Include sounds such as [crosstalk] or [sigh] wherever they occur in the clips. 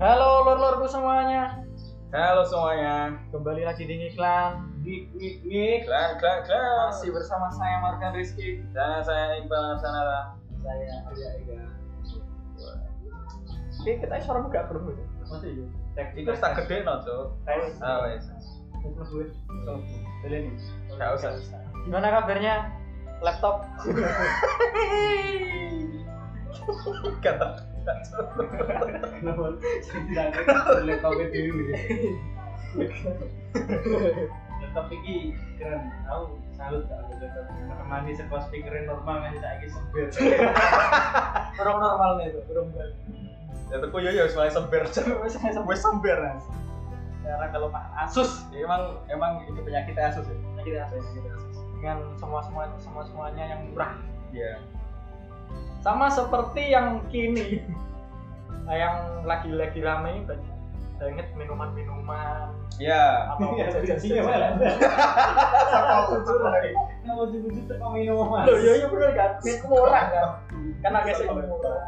Halo lor-lorku semuanya, Halo semuanya. kembali lagi di Ngiklan Gik gik gik. Klan klan klan. Masih bersama saya Morgan Rizky Dan saya Iqbal Sanara. Saya Arya Ega Oke, kita suara buka belum gitu? Masih ya? Cek Itu tak gede no cok. Tes Ah wes. Gue Boleh nih Gak usah. Gimana kabarnya? Laptop? [laughs] Kata. Kenapa? Laptopnya dulu ya Laptop ini keren Aku salut ada laptop Menemani sebuah speakerin normal Ngasih saya sempir Kurang normal nih tuh, kurang balik Ya tuh ya ya soalnya. Saya Gue sember Mas. Sekarang kalau makan Asus Ya, Emang emang itu penyakitnya Asus ya. Kita Asus Dengan semua semua semua semuanya yang murah Iya. Sama seperti yang kini Nah, yang lagi-lagi rame ini banyak banget minuman-minuman Iya. atau Iya, jajan iya, jajan Nama jujur tuh kau minuman. Loh, iya iya bener kan? Ini murah kan? Kan agak sih murah.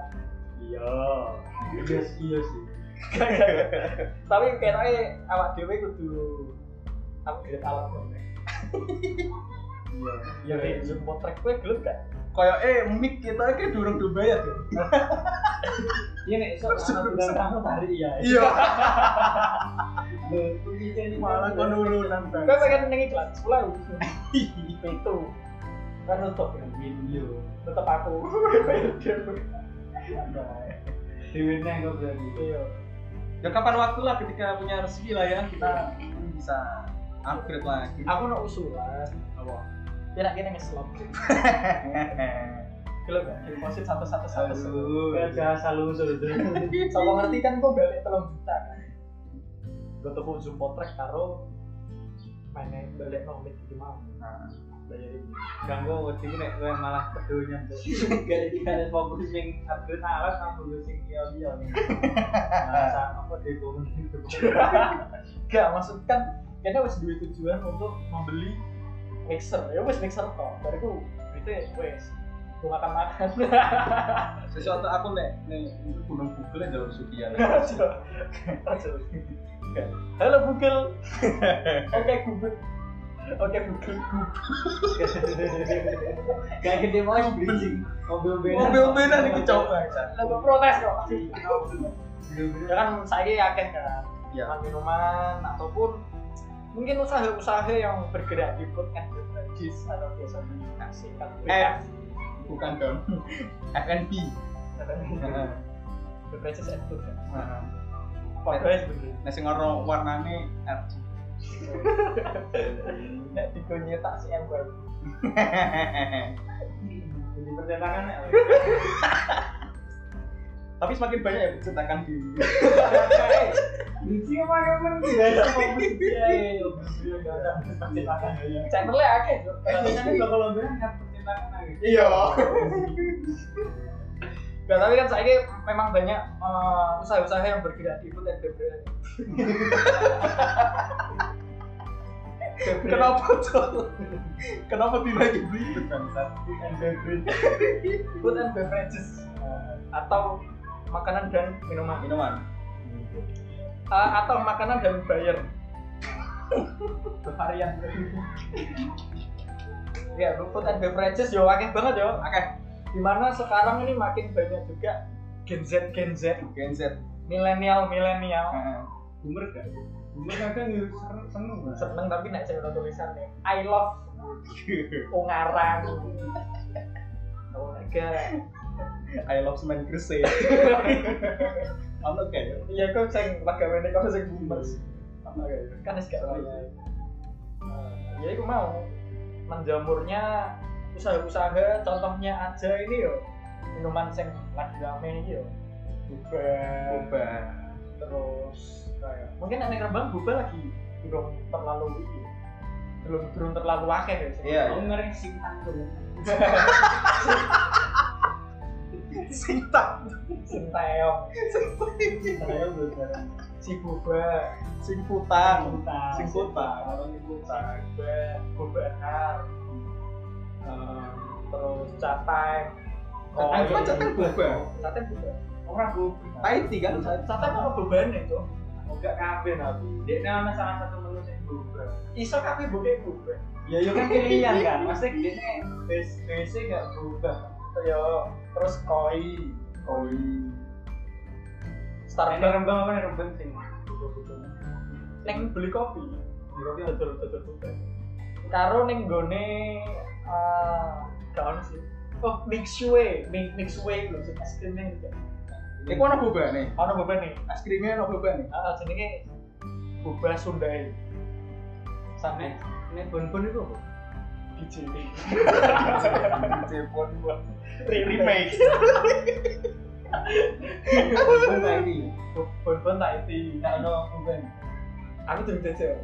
Iya. Iya sih, iya sih. Tapi kayaknya awak dewe kudu upgrade alat. Iya. Ya nek zoom potrek kowe gelem gak? Kayak eh mic kita kayak durung dibayar ya. [laughs] Iya nek sok bilang kamu tarik ya. Iya. [laughs] Jadi [laughs] Malah konurunan Kowe bang. pengen ning iklan 10 itu kan nutup kan video. tetep aku Dewi neng kok berarti. iya Ya kapan waktu lah ketika punya rezeki lah ya kita bisa upgrade lagi. aku no usulan Apa? Kira kira ngeslop. [laughs] Gelem gak deposit satu satu satu Aduh. Kerja selalu sudah. sama ngerti kan kok balik telung juta kan? Gue tuh zoom potrek karo mainnya balik nomit gitu mau Nah, bayarin. Ganggu wedi ku nek kowe malah pedonya. [laughs] Gara-gara fokus sing upgrade alat kamu sing iya-iya. Nih. [laughs] Masa apa demo Gak, maksud kan kayaknya wis duwe tujuan untuk membeli mixer. Ya wis mixer kok. Bariku duitnya wis gue makan makan. [laughs] sesuatu aku nek nek gunung Google jalur Sudian. [laughs] Halo Google. [laughs] Oke Google. Oke Google. Kayak gede mau bridging mobil beda. Mobil beda nih kecoba. Lagu protes kok. Ya kan saya yakin kan. Ya. Minuman ataupun mungkin usaha-usaha yang bergerak di food and beverages atau biasa dikasihkan F. Bukan dong. [laughs] FNB. beverages and food kan. Nah, Padahal sebenarnya. Nasi ngoro warnane RG. [laughs] Nek digonye tak si baru. [laughs] Jadi percetakan ya. Tapi semakin banyak ya cetakan di Bridging apa kan tidak ada percetakan. Channelnya akeh. Biasanya kalau percetakan lagi. Iya. Gak, tapi kan saya memang banyak eh, usaha-usaha yang bergerak di food and beverage. Kenapa tuh? Kenapa tidak gitu bangsat? And beverage. Food and beverages Eh, atau makanan dan minuman Minuman. Eh, atau makanan dan bayar. Varian. Ya, food and beverages yo akeh banget yo, akeh. Di mana sekarang ini makin banyak juga Gen Z Gen Z, Gen Z. milenial milenial Heeh. Boomer kan? Boomer kadang ya seneng seneng seneng tapi nek saya tulisannya I love Ungarang. Oh my god. I love semen gresik. [laughs] Ono kayak Iya kok sing pegawene kok sing boomers. ono kayak. Kan wis gak tahu. Ya iku mau menjamurnya usaha-usaha contohnya aja ini yo minuman sing lagi rame iki yo. Boba. Boba. Terus kayak mungkin ning Rembang boba lagi belum terlalu iki. Belum belum terlalu akeh ya. Iya, Aku ngeri sing anggur. [laughs] Sing Sing teong, Saya udah si boba, sing putang. Putang. Sing putang. si boba, boba har, em, terus catai. Catai, kok catai boba? Catai boba. orang gobi Thai tea kan? sate kalau beban itu Enggak kabeh tapi. Dia nama salah satu menu sing berubah. iso kabeh buke beban Ya yo kan pilihan [laughs] kan. Maksudnya dia base base enggak berubah. Yo. Terus koi. Koi. Ini Starbucks rembang apa nih? Rembang sing. beli kopi. Di kopi betul betul betul karo neng gone ono sih. Oh mixway mix mixway lho sing es krimnya itu Iku ana boba nih. ono beban nih Es krimnya ana boba nih. ah jenenge boba Sundai sampai Ini bon-bon itu apa? Biji Cepon buat remake Bon-bon tadi. bon-bon tak itu Enggak ono bon. aku tuh jajal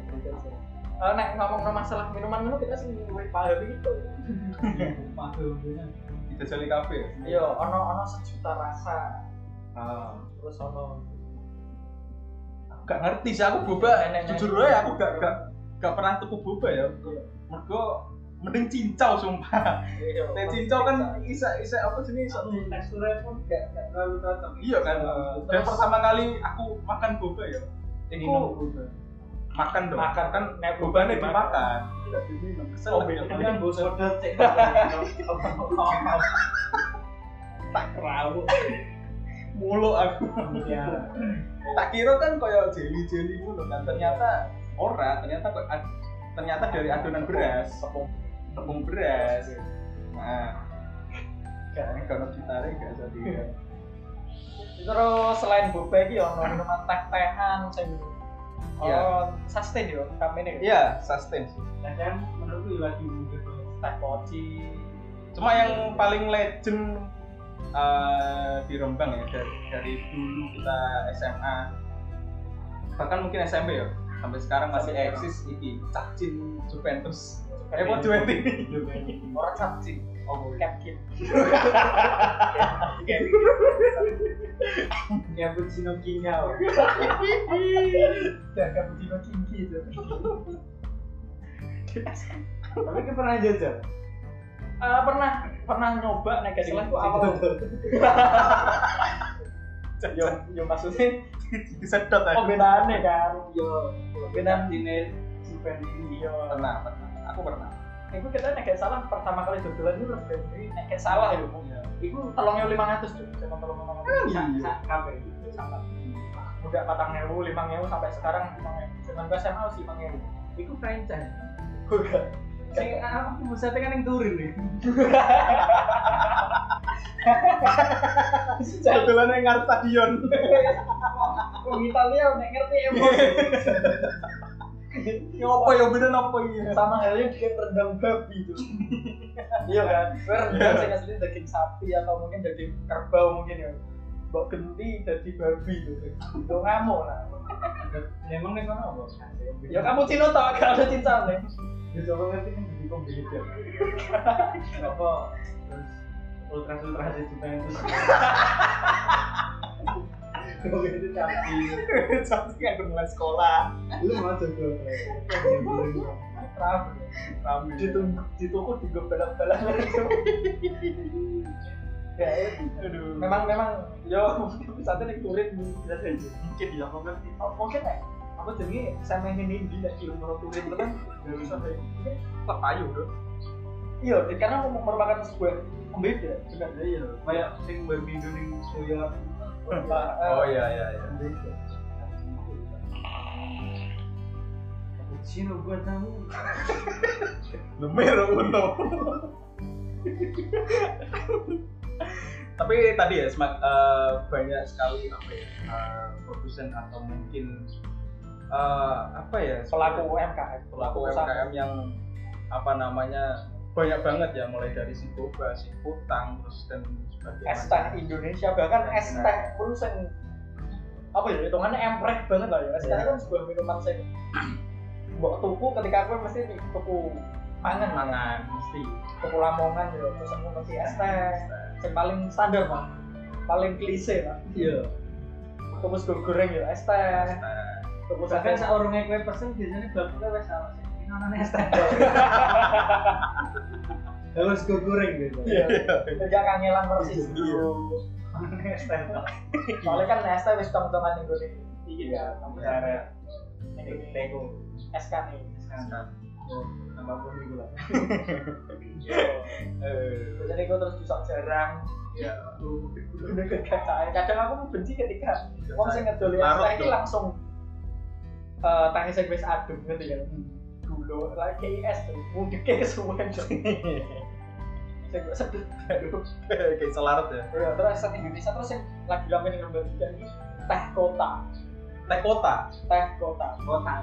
Uh, nek ngomong masalah minuman itu kita sih luwih paham gitu. Bon. Kita jali kafe. Iya, ono ono sejuta rasa. Ah. Terus ono Gak ngerti sih aku boba. Jujur aja aku gak gak gak pernah tuku boba ya. Mergo mending cincau sumpah. iya. Nek cincau kan isa isa apa sih iso Teksturnya pun enggak enggak terlalu cocok. Iya kan. Dan pertama kali aku makan boba ya. Boba. makan dong. Makan. kan Nek bobanya boba dimakan. Tidak diminum. Kesel Oh, beda. Ini kan bos order cek. tak kerawuk. Mulu aku. Ya. tak kira kan kayak jelly jelly gitu kan ternyata ora ternyata ternyata dari adonan beras tepung tepung beras nah kan kalau gitarnya gak jadi Terus selain boba iki ono minuman teh-tehan sing Iya. Oh, sustain yo, kami ini. iya sustain sih Dan kan menurutku lagi gitu. Teh poci. cuma yang paling legend eh, di Rembang ya dari, dari dulu kita SMA bahkan mungkin SMP ya sampai sekarang masih Sampai eksis iki Cacin Juventus Eh, kok Juventus Orang capcin. oh Capkin. [laughs] Cappuccino kinyau. Ya cappuccino kinki itu. Tapi kan pernah jajal. Ah, pernah pernah nyoba salah ku awal. [laughs] Yo yo maksudnya [laughs] disedot aja pembedaan kan. Yo, ini super ini. Iya. pernah pernah aku pernah Iku kita nek salah pertama kali dodolan itu lebih nek salah ya. Iya. Iku telungnya lima ratus tuh, sama telung lima ratus. Iya. Sak kabeh. Sama. Udah patang ngewu, lima ngewu sampai sekarang lima ngewu. Zaman gue SMA sih lima ngewu. Iku franchise. Udah. Sing aku pusatnya kan yang turin nih. [laughs] Yang ngarep stadion. Wong Italia nek ngerti emosi. Ya apa ya beda apa ya? Sama halnya dia rendang babi itu. iya kan? Rendang sing asli daging sapi atau mungkin daging kerbau mungkin ya. Mbok genti jadi babi gitu. Lo ngamuk lah. Emang nih kono apa? Ya kamu cino tau gak ada nih. Ya coba ngerti kan jadi komputer. Apa terus itu. Kok itu tapi Sampai nggak mulai sekolah. lu mau coba. Rame. Rame. Di tuku di tuku di Ya, ya. Aduh. memang memang yo mungkin saat ini turin bisa saja mungkin ya ngerti. oh, mungkin ya apa jadi sama ini di di ilmu turin itu kan Mungkin, ayo dong. iya karena mau merupakan sebuah pembeda benar Iya, kayak sing babi Indonesia soya. Oh iya iya iya. Cappuccino buat kamu. [laughs] Numero uno. [laughs] Tapi tadi ya semak, eh, banyak sekali apa ya eh, produsen atau mungkin eh, apa ya pelaku UMKM pelaku. UMKM yang apa namanya banyak banget ya mulai dari si boba, si putang, terus dan sebagainya. es teh Indonesia bahkan es teh pun sing apa ya hitungannya empreh banget lah ya es teh Iya. kan sebuah minuman sing mbok tuku ketika aku mesti tuku mangan mangan mesti. tuku lamongan ya terus aku mesti es teh yang paling standar pak paling klise pak Iya. sego goreng ya es teh tuku Bahkan sate saurungnya kue pesen biasanya bapaknya wes salah sih. Ini namanya es teh. [laughs] harus gue goreng gitu Iya. Enggak kangelan persis. Iya. [laughs] Soalnya kan ST wis tong-tongan ning gone. iya kamu Iya. cara Ning Lego SK nih. Tambah pun gitu lah Eh, [laughs] Jadi gue terus bisa jarang. ya. Kadang aku benci ketika wong sing ngedol Larut ST ini langsung eh tangi sing wis adem ngerti kan. Dulu lagi es tuh, mungkin kayak suwen. Saya [laughs] gue sedih baru. [laughs] Kayak selarut ya. Ya, terus set Indonesia terus yang lagi rame nih nomor tiga ini teh kota, Teh kota. teh kota, kota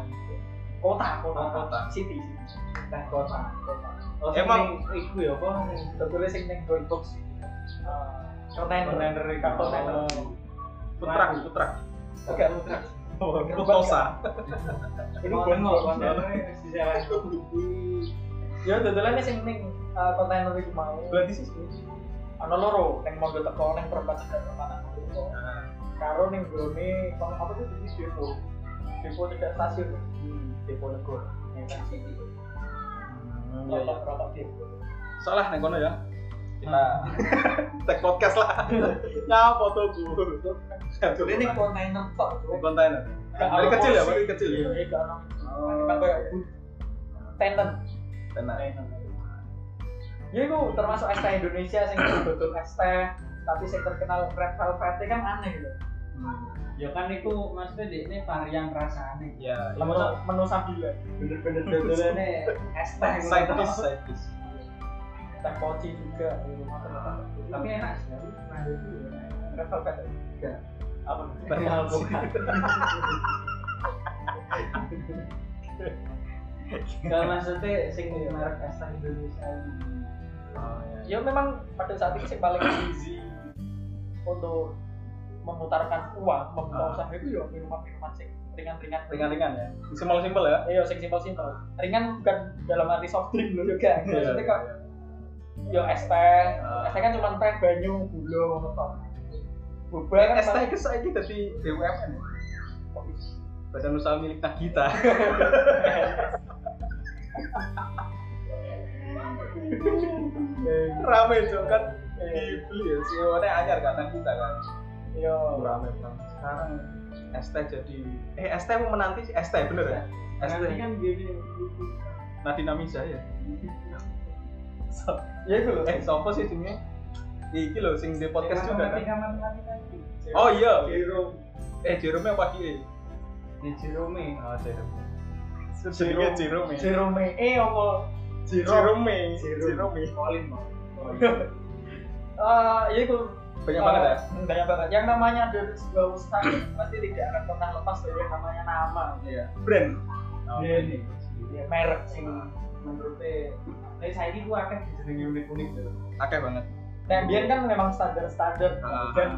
kota, kota, Oh, kota. city, city. teh kota kota. oh Emang- emang iku ya apa Betulnya sing ning box sih. Kontainer, Kontainer ikan. kontainer. Putrak, putrak. Oke, putra. Ini Mau buat nengok kontainer. kontainer di jalan Ya, betulnya sing ning eh, kontainer itu mau. Berarti sih. Ana loro, ning mondo teko ning perempat cedhak perempatan itu. Karo ning gone apa tuh di depo. Depo cedhak stasiun. Depo Legor. Ya kan. Iya, iya. Depo. Salah nih kono ya. Kita [laughs] tag podcast lah. Nyapa tuh bu? Ini kontainer tok. Di kontainer. Dari kecil ya, dari kecil ya. Kan kayak tenant. Tenar. Ya itu termasuk ST Indonesia sing betul ST tapi sing terkenal Red Velvet kan aneh gitu. Ya kan iku maksudnya di ini varian rasanya Ya, Menu, menu sambilan. bener-bener dodolannya [laughs] es teh side dish, side dish. Teh poci juga. macam-macam. tapi enak sih pernah itu. Red Velvet. [laughs] Enggak. Apa? Banyak alpukat. Kalau maksudnya sing merek es teh Indonesia ini. Oh, Ya memang pada saat itu sing paling easy untuk memutarkan uang, membuka Ah. usaha itu ya minuman-minuman sing ringan-ringan. Ringan-ringan ya. Simpel-simpel ya. Iya, sing simpel-simpel. Ringan bukan dalam arti soft drink loh juga. Maksudnya kok yo es teh, Ah. es teh kan cuma teh, banyu, gula, ngono tok. Boba kan Es teh ke saiki dadi BUMN. ya? Badan usaha milik Nagita. [laughs] Rame tuh kan dibeli ya CEO-nya anyar kan Nagita kan. Iya. Rame banget. Sekarang teh jadi eh teh mau menanti teh bener ya? Es Nanti kan gini Nadina Miza ya. Ya itu loh. Eh, siapa sih sini? Iki loh sing di podcast juga kan. Tadi. Oh iya. Jerome. Eh Jerome apa dia? Di Jerome. Oh Jerome. Jenenge Jerome. Jerome eh apa? Jerome. Jerome. Colin mau. [laughs] Eh, ya itu Banyak banget ya. Hmm, banyak banget. Yang namanya dari sebuah usaha pasti tidak akan pernah lepas dari yang namanya nama. Iya. Brand. Ini. Ya, merek sing Menurutnya, Nah, saya ini gua akan jenenge unik-unik tuh. Akeh banget. Nah, biar kan memang standar-standar Ah. dan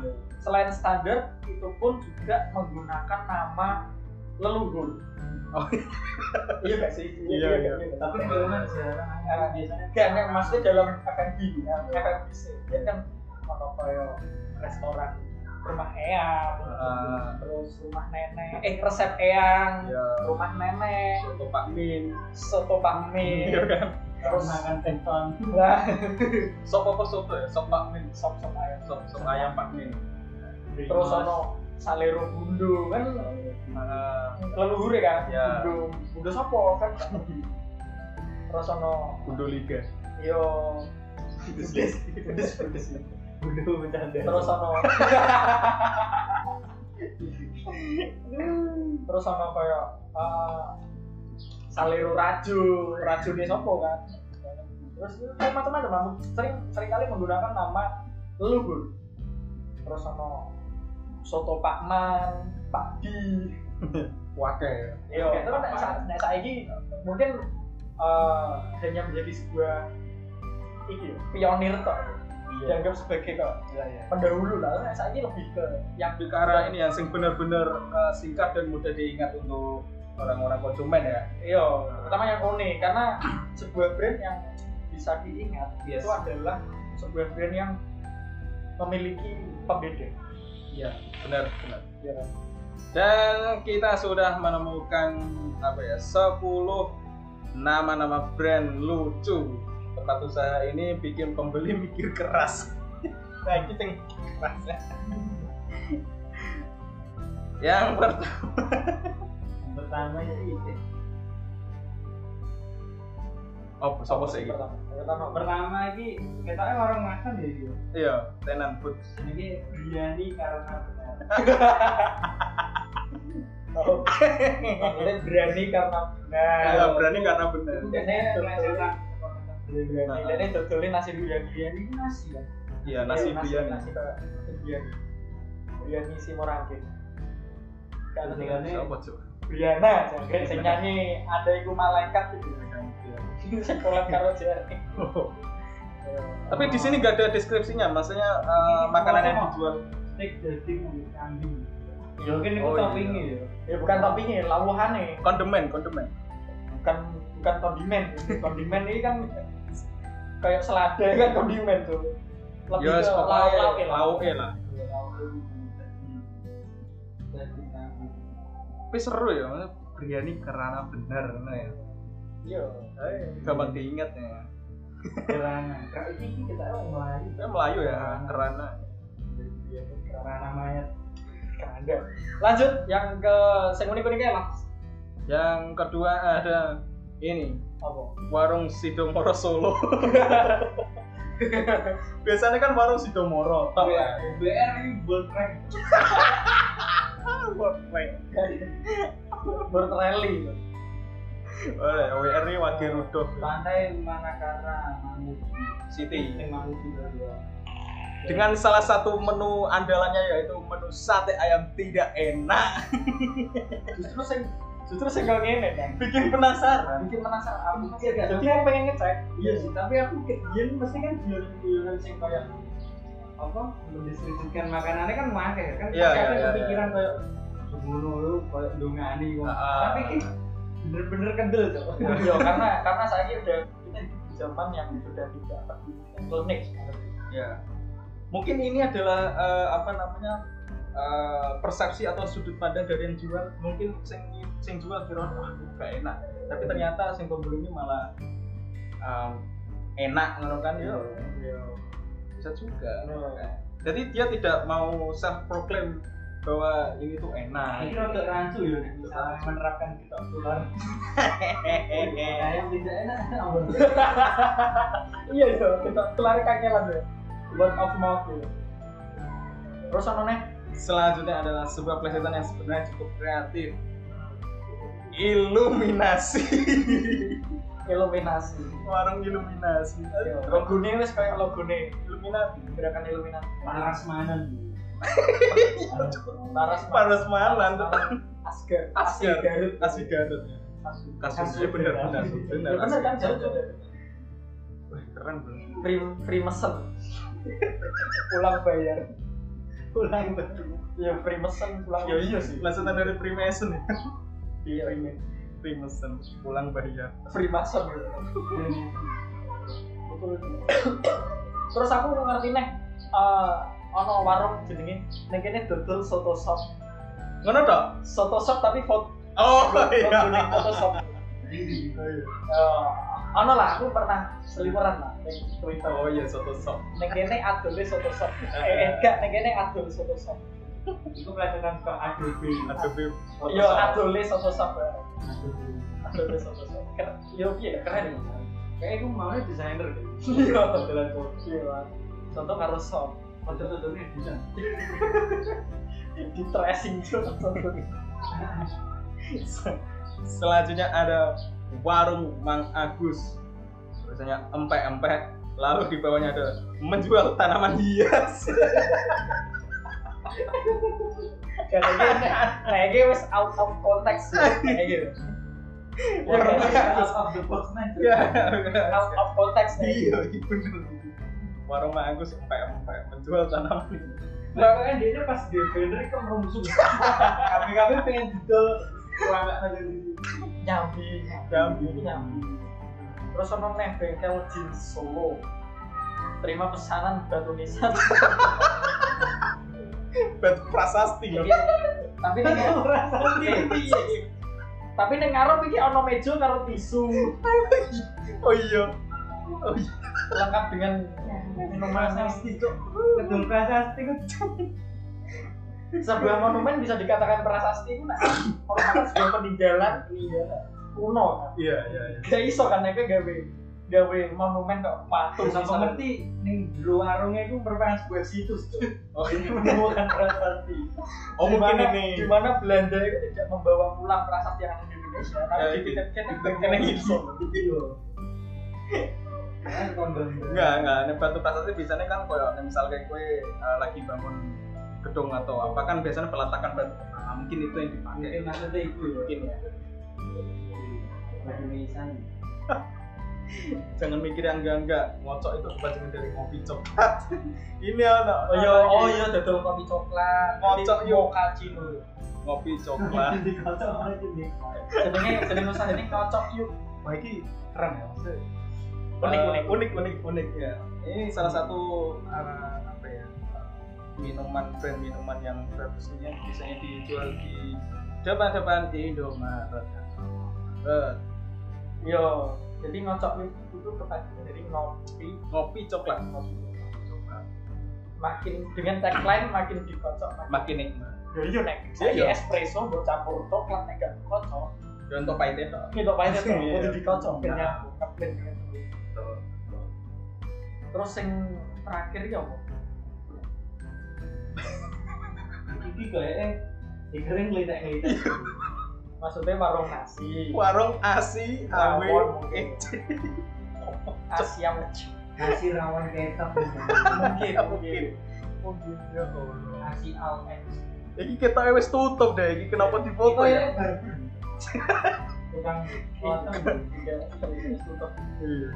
selain standar itu pun juga menggunakan nama leluhur. Oh. iya gak sih? Iya, iya. Tapi di mana Ah, biasanya yang maksudnya dalam F&B, ya, F&B sih. Dia kan ono kaya restoran rumah eyang, Ah. terus rumah nenek, eh resep eyang, Iya. rumah nenek, Soto Pak Min. soto pangmi, Iya kan. terus makan tenton. lah [laughs] Sop apa soto ya? Sop Pak Min. sop sop ayam, Sop sop ayam Pak Min. terus ono salero bundo kan Ah, leluhur ya kan, Iya. bundo, bundo sopo kan, terus ono Bundo Liga. yo budes Bunuh bercanda. terus ono [laughs] terus ono kaya eh, salero raju raju di sopo kan? Terus kayak macam-macam sering sering kali menggunakan nama leluhur terus ono soto Pak Man Pak Di. Wake. Yo, itu kan nek sa- nek saiki mungkin eh, hanya menjadi sebuah iki pionir kok dianggap sebagai kok Iya, iya. pendahulu lah nek saiki lebih ke yang Lebih ke arah ini yang sing benar-benar uh, singkat dan mudah diingat untuk orang-orang konsumen ya. Iya, pertama yang unik karena sebuah brand yang bisa diingat Yes. itu adalah sebuah brand yang memiliki pembeda. Iya, benar, benar. Ya kan? Dan kita sudah menemukan apa ya? 10 nama-nama brand lucu tempat usaha ini bikin pembeli mikir keras. [laughs] nah, itu yang keras. yang pertama Yang pertama itu oh siapa sih iki? Pertama, pertama. pertama ini kita kan orang makan ya gitu. iya tenan food Ini [laughs] biryani karena benar. Oh. Maksudnya berani karena benar. Iya, berani karena benar Dene Melesetan. Biryani, dene dodolin nasi biryani. Biryani itu nasi kan? iya nasi Iya, biryani Nasi kayak biryani. Biryani si Morangke. Kan Tinggalnya- siapa coba Briana, jangan sing nyanyi ada iku malaikat. [laughs] Sekolah karo jari. tapi di sini nggak ada deskripsinya maksudnya eh, makanan yang dijual steak daging kambing. Ya mungkin itu Oh, iya. toppingnya ya. Ya bukan toppingnya, lawuhane. kondemen kondemen Bukan bukan kondimen. Kondimen ini kan kayak selada kan kondimen tuh. Lebih ya ke lauk-lauk ya. lauknya lah kambing. tapi seru ya maksudnya biryani karena benar nah ya Iya. gampang diingat ya Karena kalau ini kita orang Melayu. Saya Melayu ya karena Karena mayat. Ada. Lanjut yang ke sing unik-unik ya, Mas. yang kedua ada ini Apa? warung Sidomoro Solo [laughs] biasanya kan warung Sidomoro tau ya BR ini buat prank. Bertreli. Oleh WR ini Wage Rudolf Pantai Manakara Mamuju. City Mamuju dengan salah satu menu andalannya yaitu menu sate ayam tidak enak Justru sing justru sing kau ngene kan. bikin penasaran Bikin penasaran aku. Iya, kan? Jadi aku pengen ngecek. Iya sih, tapi aku kejadian mesti kan jualan-jualan sing kayak apa mendistribusikan makanannya kan make kan Iya, pasti iya, ada iya, kepikiran kayak ngono lu kayak dongani. Ah. tapi kan bener-bener kendel tuh [laughs] Iya, karena karena saya udah kita di zaman yang sudah tidak peduli klinik. ya mungkin ini adalah eh, apa namanya eh, persepsi atau sudut pandang dari yang jual mungkin sing sing jual kira wah gak enak. Tapi ternyata sing pembeli ini malah em, enak ngono kan? Ya bisa juga Nah. jadi dia tidak mau self proclaim bahwa ini tuh enak. Ini rada rancu ya misalnya menerapkan kita tular [laughs] yang tidak enak. Apa Iya iya, kita kelari kangelan ya. Word of mouth ya. Terus ono nih selanjutnya adalah sebuah plesetan yang sebenarnya cukup kreatif. Iluminasi. [laughs] Iluminasi. warung iluminasi. Logone wis kayak logone Illuminati gerakan Illuminati. panas manan Laras Panas malan Asgar. Asgar. Garut. Asli Garut. Kasusnya bener bener bener Ya bener kan Garut? Juga. Wah, keren bro. Free free mesen. [laughs] Pulang bayar. Pulang betul Ya free mesen pulang. ya iya sih lanjutan dari Freemason ya Iya. Freemason pulang bayar free mason gitu. Betul. Terus aku ngerti nih ono warung jenenge ning kene dodol soto sop. ngono toh Soto sop tapi foto oh iya. iya foto sop. ini Eh, ono lah aku pernah seliweran lah ning Twitter. oh iya soto sop Ning kene adole [laughs] soto sop. Eh enggak ning kene adol soto sop. itu pelajaran ke ADB ada beb Yo adole soto sop. ya. Adole soto sop. Keren. Yo piye keren. kayak aku maunya desainer deh Iya. modelan kok Iya. Soto karo sop. foto-fotonya bisa Di tracing soto. selanjutnya ada warung Mang Agus biasanya empek-empek lalu di bawahnya ada menjual tanaman hias Kayaknya kayaknya wis out of context kayak gitu. Out of the box man out of context nih. iya iya bener warung Mang Agus empek-empek menjual tanaman hias. Lah kan dia pas di banner kan. [laughs] Kami-kami pengen di sini. Nyambi, Nyambi. nyambi. Terus ono neh bengkel jeans Solo. Terima pesanan batu nisan. batu prasasti Iki- Tapi ning tapi ning ngarep iki ono meja karo tisu. oh iya Oh iya. lengkap dengan minuman prasasti cok gedung prasasti sebuah [laughs] monumen bisa dikatakan prasasti itu nah merupakan sebuah peninggalan peninggalan kuno kan Iya, iya, iya. gak iso kan nek gawe gawe monumen kok patung misalnya. ngerti ning jero itu merupakan sebuah situs Oh, iya. [laughs] bukan prasasti Oh, mungkin ini. di mana Belanda itu tidak membawa pulang prasasti yang ada di Indonesia tapi Ya, dititipkan di- iya kan kondom Enggak, enggak. Nek batu prasasti biasanya kan koyo nek misal kayak kue eh, lagi bangun gedung atau apa kan biasanya peletakan batu. Nah, mungkin itu yang dipakai. mungkin maksudnya itu Mungkin ya. nisan [laughs] Jangan mikir yang enggak enggak. Ngocok itu kebanyakan dari kopi coklat. [laughs] ini ana. oh iya oh iya dodol kopi coklat Ngocok, yuk. mochaccino Kopi coklat. [laughs] nih jenenge jenenge usaha ini ngocok yuk Wah, ini keren ya. Maksudnya, Unik, eh, unik. unik, unik, unik ya. Ini salah satu eh, apa ya? Minuman brand minuman yang bagusnya biasanya dijual di depan-depan di Indomaret. Eh, yo jadi ngocok itu kebanyakan dari ngopi ngopi coklat. ngopi coklat makin dengan tagline makin dikocok makin Makin nikmat. yo iya nek Iya, saya iya. espresso mbok campur coklat nek gak dikocok Dan untuk pahitnya toh. kita pahitnya tuh Iya. kudu dikocok kabeh dengan terus yang terakhir ya apa iki kayaknya dikering ngelitek ngelitek maksudnya warung nasi Warung asi Rawon awe ece. Asia nasi rawan kecap mungkin mungkin Mungkin. Mungkin ya Allah. nasi al. Iki kita wis tutup deh. Iki kenapa Iku dipoto ya ya? tukang iklan juga terus tutup Iya.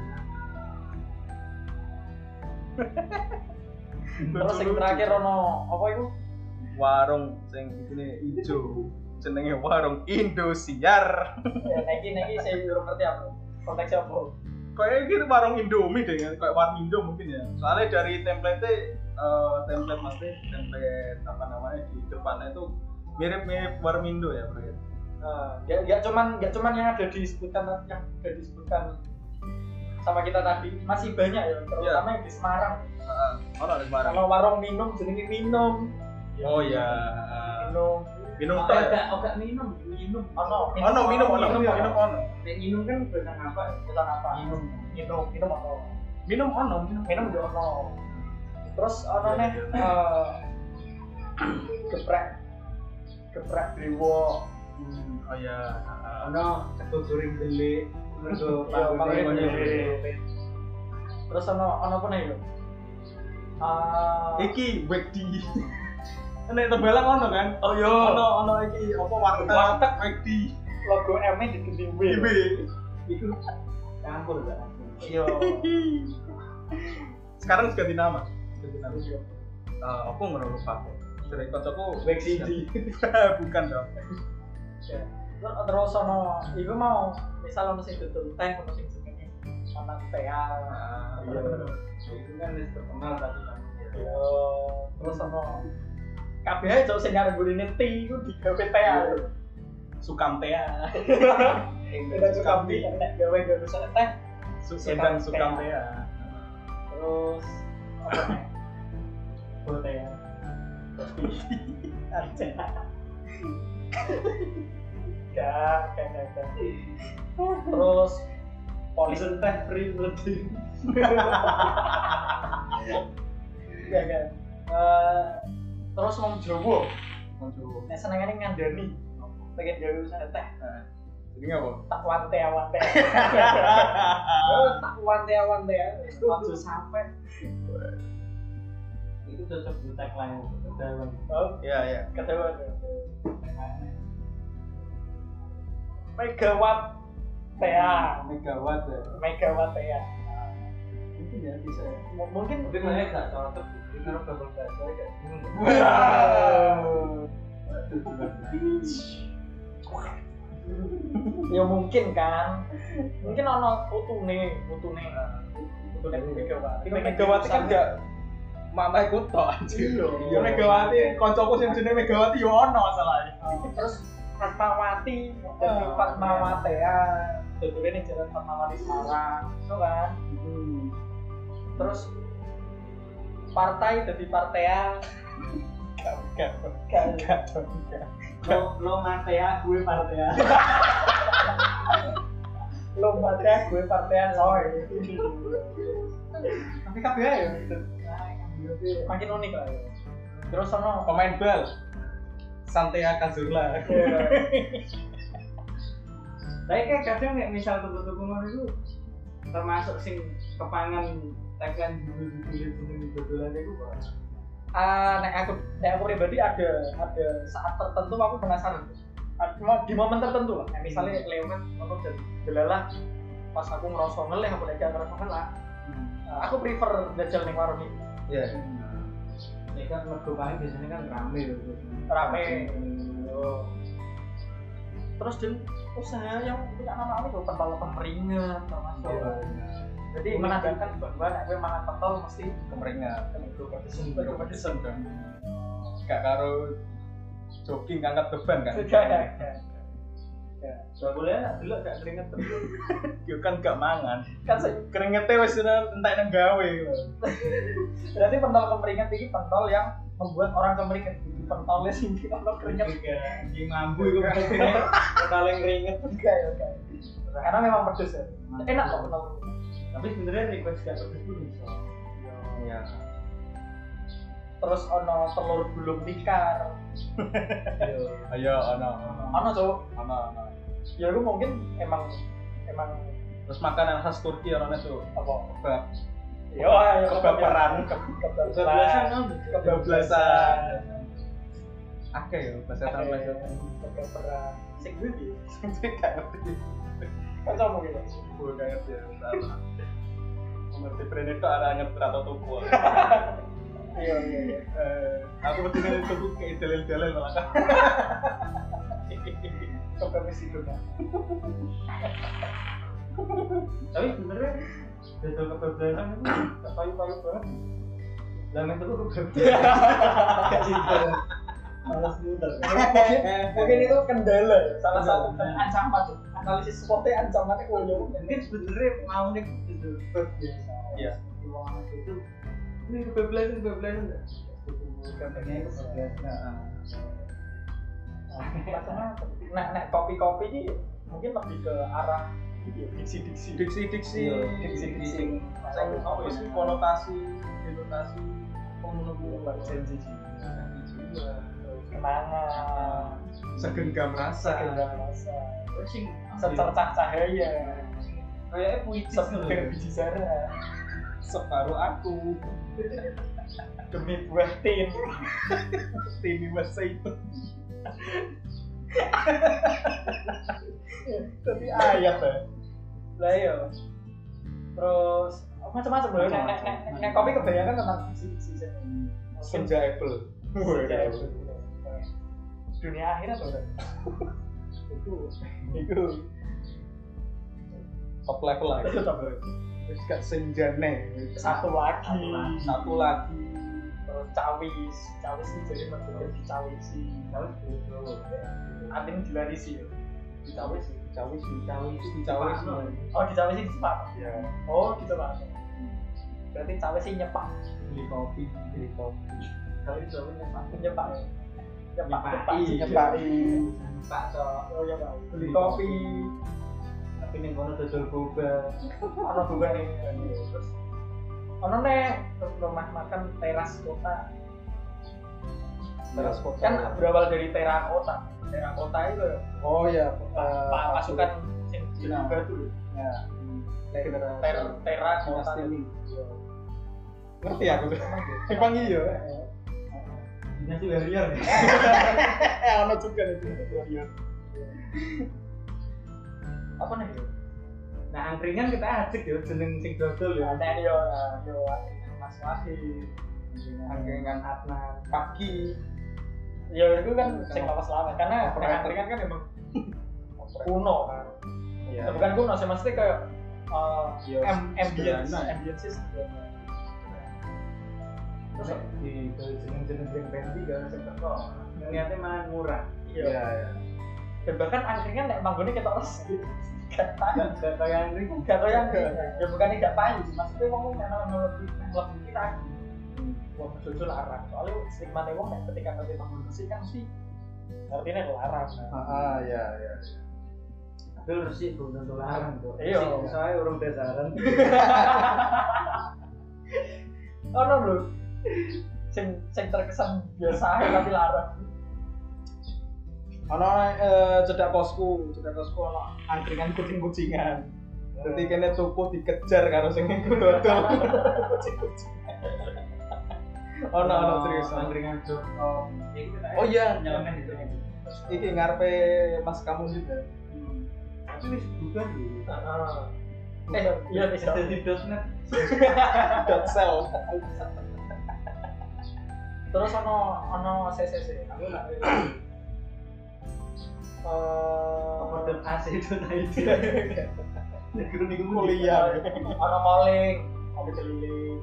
Terus yang terakhir ono apa itu warung sing ini ijo jenenge warung Indosiar. Ya niki niki saya belum ngerti apa konteksnya apa? Kayak gitu warung Indomie deh kan kayak warung Indo mungkin ya. Soalnya dari template eh template maksudnya template apa namanya di depannya itu mirip-mirip warung Indo ya bro ya? Nah, ya, ya cuman ya cuman yang ada disebutkan yang ada disebutkan sama kita tadi. Masih banyak ya terutama yang di Semarang Heeh. ono ada barang. Kalau warung minum jenenge minum. Oh ya minum. Minum teh. Oke, oke minum, minum. ono. Ono minum ono. minum minum ono. Nek minum kan bahasa apa? Pesan apa? Minum. minum minum ono. Minum ono minum. Minum juga ono. Terus ono nih eh, geprek. Geprek brewok. Hmm, oh ya heeh. Ono delik, mergo Iya, delik. terus ono ono apa nih Eh, iki wekdi [laughs] nek tembelang ono kan? Oh yo ono ono iki apa warteg? Warteg. wekdi logo M nya diganti W. IB Iku campur kan. yo [laughs] sekarang sudah ganti nama? Ganti nama Eh, aku ngono lupa dari kocokku Wek Sidi. [laughs] bukan dong Ya. Terus ono iku mau misal ono sing dodol teh ono sing manang teh Ah, iya Itu kan terkenal tadi kan. terus kabeh ae cok sing arep gurine teh iku digawe teh ae. sukam tea [laughs] Kita suka beli nek gawe gawe sana teh Sukam sukam tea terus apa nih? Ya. [laughs] Aja. Gak, gak, gak, gak. Terus polisi Pesen teh free berarti. gak, gak. Eh, terus wong Jawa, Muncul. nek senengane ngandani, pengen gawe usaha teh, Nah, Jadi nggak apa? tak wante wante. Oh, [laughs] tak wante wante ya. Ojo sampai. Itu cocok di tagline dalam. Oh, Iya iya. ketawa. Megawatt TA. Megawatt ya. Megawatt TA. Mungkin ya bisa. ya. M- Mungkin Tapi mana gak cocok. Kalau double bahasa ya mungkin kan mungkin ono putune putune putune megawati Megawati kan gak mama ikut toh anjir. Iya. Iya Megawati koncoku sing jenenge Megawati yo ono masalahnya. terus Fatmawati jadi Fatmawati ya Dodolnya nih jalan Fatmawati Semarang itu kan terus partai jadi partean Gak, gak, Gak. gak, gak. lo lo Matea gue Partea lo partean gue partean soy Tapi kabeh ya. makin unik lah ya. terus ono Pemain bal. Santea Kazurla. Tapi kayak kadang nek misal tuku-tuku ngono itu termasuk sing kepangan tekan dulu-dulu dodolan kok Ah, nek aku nek aku pribadi ada ada saat tertentu aku penasaran. Ad- mo- di momen tertentu lah. Kayak misalnya lewat aku jadi delalah pas aku ngerasa ngeleh aku lagi ngerasa ngeleh Nah, aku prefer jajal ning warung ini. Iya. ini kan mergo biasanya kan rame. Loh rame. Oh. Terus dan usaha yang punya nama itu pentol pemeringan termasuk jadi menandakan bahwa kowe mangan pentol mesti Kemeringat. itu kompetisi Baru pedesen kan. Gak karo jogging ngangkat beban kan. Gak boleh lah, dulu gak keringet terus [laughs] Yo kan gak mangan. kan Keringetnya wis entek nang gawe. [laughs] berarti pentol kemeringat ini pentol yang membuat orang kemeringat pentolnya sih [laughs] kalau keringat. Di mambu itu paling keringet enggak ya enggak karena memang pedes ya. Enak kok pentol Tapi sebenarnya request gak pedes pun bisa. Iya. terus ono telur gulung tikar. Ayo ono. ono. Cowok Ono ono. ya aku mungkin emang emang Terus makanan khas Turki ono tuh. apa? Kebab. Yo, Kebaperan. Kebablasan kebablasan. Oke yo bahasa Tamblasan. Kebaperan. Sing gue [laughs] di. Gak ngerti. Kan sama gitu. Gue gak ngerti ya. Salah. Ngerti brand itu ada ngerti atau tuku. [laughs] Iya, iya, iya. Eh, aku mesti nih tuku kayak dalil-dalil malah kan. Kebablasan itu kan. Tapi sebenarnya Dodol kebablasan itu gak payu-payu banget Lamen itu cinta Malas muter Mungkin itu kendala, ya, salah satu ancaman tuh. Analisis spotnya ancamannya koyo. Mungkin sebenarnya mau nih dodol kebablasan Iya. Itu Ini kebablasan, kebablasan Katanya kebablasan Macam-macam. Nah, nah kopi-kopi ini mungkin lebih ke arah gitu ya, diksi-diksi. Diksi-diksi. Iya, Diksi-diksi. diksi. Sing apa sih konotasi, denotasi Buat janji kenangan, segenggam rasa. segenggam rasa, sing secercah cahaya, Kayaknya puitis sebutir biji zara, Separuh aku. demi buah tin. [laughs] Tini masa itu. Tapi ayat ya. Lah iya. Terus macam-macam loh. Nek nek nek nek kopi kebanyakan tentang diksi-diksi sih. Senja Apple. Senja Apple. Dunia akhirat loh. Itu itu top level lagi. Terus gak senjane. Satu lagi. Satu lagi. Terus cawis, cawis ini jadi bentuknya dicawisi. Terus dodol Artinya dilarisi ya. Dicawisi. Cawis, cawis, cawis. Oh dicawisi di Jepang. Ya, Oh gitu lah. Berarti cawisi nyepak. Beli kopi beli kopi. Kali Jawa nyepak. Nyepak. Nyepak. Nyepaki. Nyepak. Pak so Oh iya Pak. Beli kopi. Tapi ning kono dodol boba Ono juga nih. Terus ono nih rumah makan teras kota. Teras kota. Kan berawal dari terakota. Terakota itu Oh ya, pak pasukan Cina. batu. Ya. Ter terakota. Ngerti aku tuh. Emang iya. Dinasti Warrior Eh, [laughs] ono juga itu. Iya. Apa nih? Nah angkringan kita ajak ya jeneng sing dodol ya Ada yo yo Mas Wahid. Angkringan Adnan pagi. Ya itu kan sing lawas lawas karena angkringan kan memang kuno kan. Iya. Ya, bukan kuno sih maksudnya kayak uh, am- ambience, ya. ambience. Terus di jeneng-jeneng drink band juga sing teko niatnya malah murah Iya. Iya, iya. dan bahkan angkringan nek manggone ketok resik gak tahu Gak Andri kan. gak tau yang ya bukan gak payu sih maksudnya wong karena lebih lebih kita wong jujur larang soalnya stigma wong nek ketika nanti bangun bersih kan sih artinya larang ah ya ya Tapi lu resik belum tentu larang tuh. Iya. Soalnya orang dasaran. [laughs] ono lho sing sing terkesan biasa tapi larang ono eh, cedak kosku cedak kosku ono angkringan kucing-kucingan jadi kene tuku dikejar karo sing dodol kucing-kucingan [laughs] ono ono serius. Angkringan Joko. Oh iya. Nyalamen itu. iki ngarepe Mas kamu juga Tapi wis bukan dulu. eh iya bisa Jadi dosnet. [laughs] dot sell terus ono ono CCC aku nggak Apa eh AC itu [laughs] itu. Negeri nih kuliah ono maling ono keliling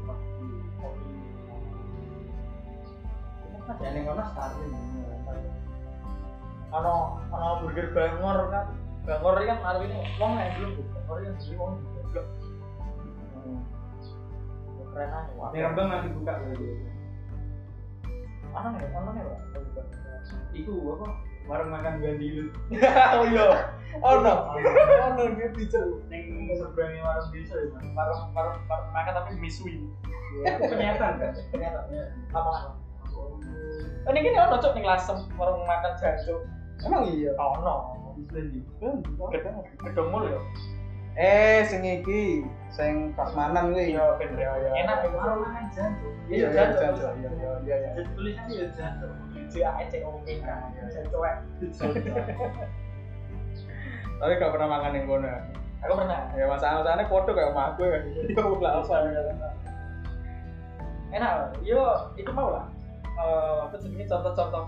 Ya ning kono starting. ono ono burger bangor kan. Bangor ini kan artinya wong yang belum bangor yang beli wong goblok. Keren aja Ning Rembang nanti buka lagi. ono nih? Ono nih pak? Iku apa? Warung makan gandilu. [laughs] oh iya. Ono [laughs] ono dia bicara Ning seberangnya warung desa ya, warung warung warung makan tapi misui. Itu penyataan kan? ternyata apa? Ini gini ono cok nih lasem warung makan jancuk emang iya? Ono gedung mul ya? Eh sing iki sing prasmanan kuwi. Iya ben ya enak ya Warung makan jancuk. iya iya iya iya iya iya. Tulisannya ya jancuk. J A E C O K K eh. tapi gak pernah makan yang kono. Aku pernah. Ya masalah-masalahnya foto kayak sama aku kan iya lah apa enak yo itu mau lah. Eh, apa jenis contoh-contoh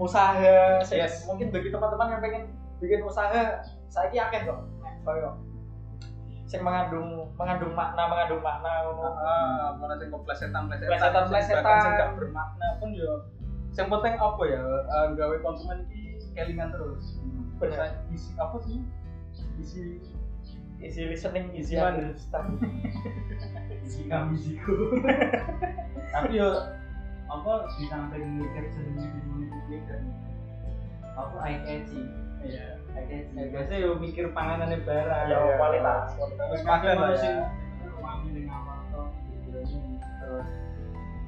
usaha Yes. mungkin bagi teman-teman yang pengen bikin usaha saya yakin kok. Nek, koyo. Sing mengandung mengandung makna mengandung makna ngono. Ah mana sing keplesetan plesetan Plesetan, plesetan. sing gak bermakna pun yo yang penting apa ya? Eh, gawe konsumen iki kelingan terus. Bener. isi apa sih? Isi easy listening easy Gimana? understand Isi kami siku. [laughs] Tapi yo apa di samping mikir sendiri di kan apa? Eye catching iya. Eye catching biasa yo mikir panganannya barang. Ya iya. kualitas Terus makan ya. wangi awal to terus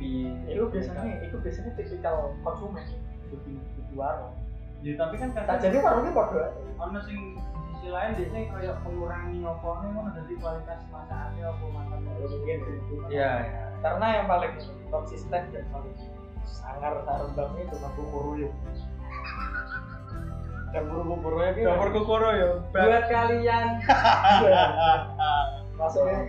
di itu biasanya itu biasanya tipikal konsumen di di warung ya tapi kan kadang jadi warungnya bodoh ono sing sisi lain biasanya kayak mengurangi opone ngono jadi kualitas masakannya apa makan iya iya karena yang paling konsisten dan paling sangar sarembang itu mampu kuruyuk dan buru-buru ya dapur kukuro ya buat kalian. [laughs] Masuk ya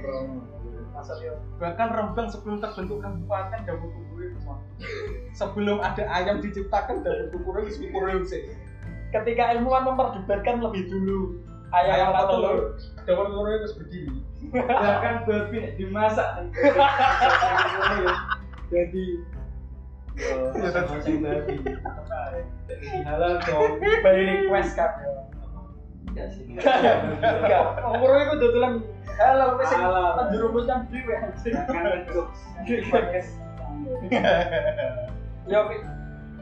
masuk ya bahkan Rembang sebelum terbentuk kabupaten dapur Mas. [laughs] sebelum ada ayam diciptakan dapur kukuro itu kukuro sih. Ketika ilmuwan memperdebatkan lebih dulu ayam apa telur? dapur kukuro itu begini bahkan babi dimasak. [laughs] Jadi Ya, sama sing babi halal dong. By request kan enggak sih. Enggak. Umur itu dodolan. Halo wis menjerumuskan dhewe anjing kan jokes ya oke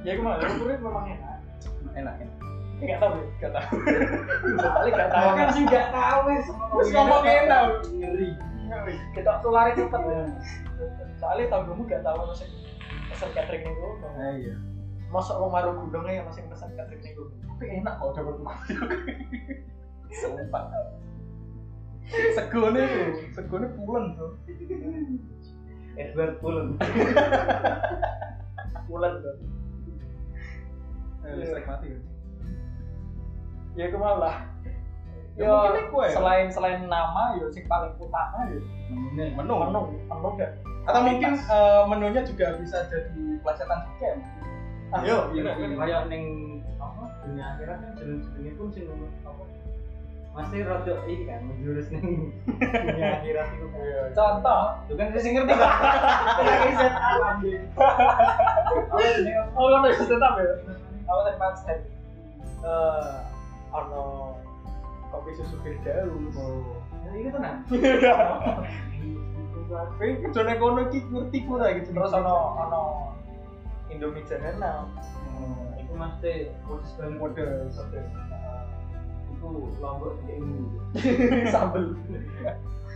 ya gimana umur itu memang enak. Enak enak. Enggak tahu ya? gak tahu. Soalnya enggak tahu. Kan sih enggak tahu wis. Wis ngomong enak. ngeri. Kita tulare cepet. Soalnya tahu kamu enggak tahu sing pesen catering niku. nah, iya Mosok wong marung gudongnya yang masing pesen catering niku. tapi enak kok dapur kukuro [laughs] sumpah. Segone tuh segone pulen tuh Edward Cullen Bulan tuh. Eh, listrik mati Ya? Aku mau lah. Ya, Ya, ya. selain selain nama ya sing paling utama ya menu menu. Menu gak atau mungkin eh, menunya juga bisa jadi pelajaran juga ya Ah, Yo, iya, iya, iya. kayak ning apa dunia akhirat kan jeneng-jenenge pun sing apa masih rada ini kan menjurus ning dunia akhirat itu kan contoh itu kan saya sing ngerti kan lagi set anjing oh kan udah tetap ya apa sih mas eh ono kopi susu Firdaus Nah, ini tenang. Kowe kejone kono iki ngerti ku ora gitu. terus ono ono Indomie General Iku mesti khusus banget mode Iku lombok di ini. [laughs] sambel.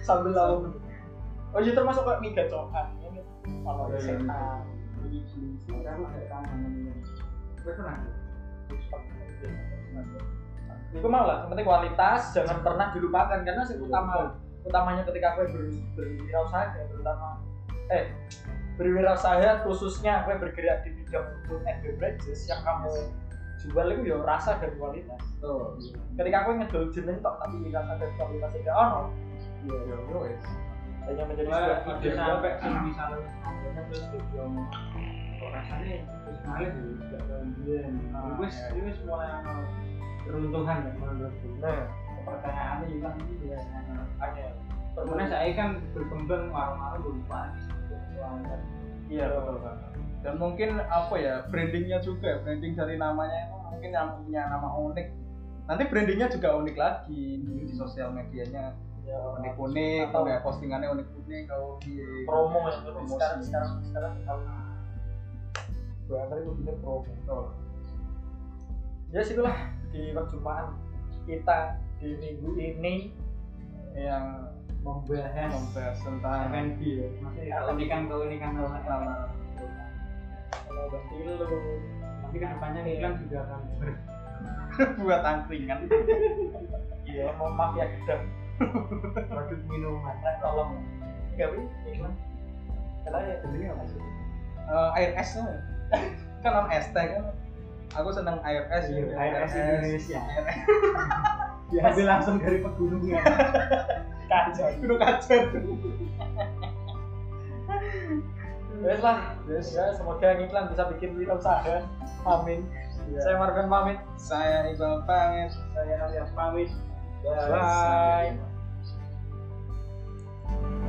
Sambel lawan oh iya termasuk kayak mie gacokan ini ono Iya, iya. setan. Sekarang ada taman. Wes tenang. itu mau lah, penting kualitas jangan pernah dilupakan. Karena yang utama utamanya ketika gue ber, berwirausaha ya, terutama eh berwirausaha khususnya gue bergerak di bidang food and beverages yang kamu jual itu ya rasa dan kualitas Tuh. ketika gue ngedol jeneng tok tapi rasa dan kualitas tidak ono Iya, iya, iya, wes. hanya menjadi sebuah ide sampai bisa ngomongnya terus dibilang kok rasanya terus malih ya gak kayak biyen. Ah, Wis iya. wis mulai ono keruntuhan ya menurutku. nah Pertanyaannya juga ini juga hanya Kemudian saya kan berkembang warung-warung iya betul. Pak. Dan mungkin apa ya brandingnya juga, branding dari namanya itu mungkin yang punya nama unik. Nanti brandingnya juga unik lagi di sosial medianya. Ya unik-unik, Atau- ya postingannya unik-unik kalau di promo yang Promosi. sekarang sekarang sekarang. Tahu gue antar itu bilang promo. Oh, ya sih lah di perjumpaan kita di minggu ini. Yang membahas membahas tentang F&B ya. Maksudnya keunikan-keunikan lokal. kalau ganti lu Tapi ke depannya iklan juga akan [laughs] buat angkringan. iya mau mafia gedang produk minuman. nah tolong nggak bi iklan karena ya Sebenarnya apa sih? Eh, air es kan non es teh kan. Aku seneng air es. Iya, ya. air es Indonesia. Air es. [laughs] Diambil langsung dari pegunungan. [laughs] kacau, kudu kacau, Terus lah, yes. ya, semoga yang iklan bisa bikin kita usaha. Amin. Ya. Saya Marvin pamit. Saya Iqbal pamit. Saya Alias pamit. Bye. Bye. Bye.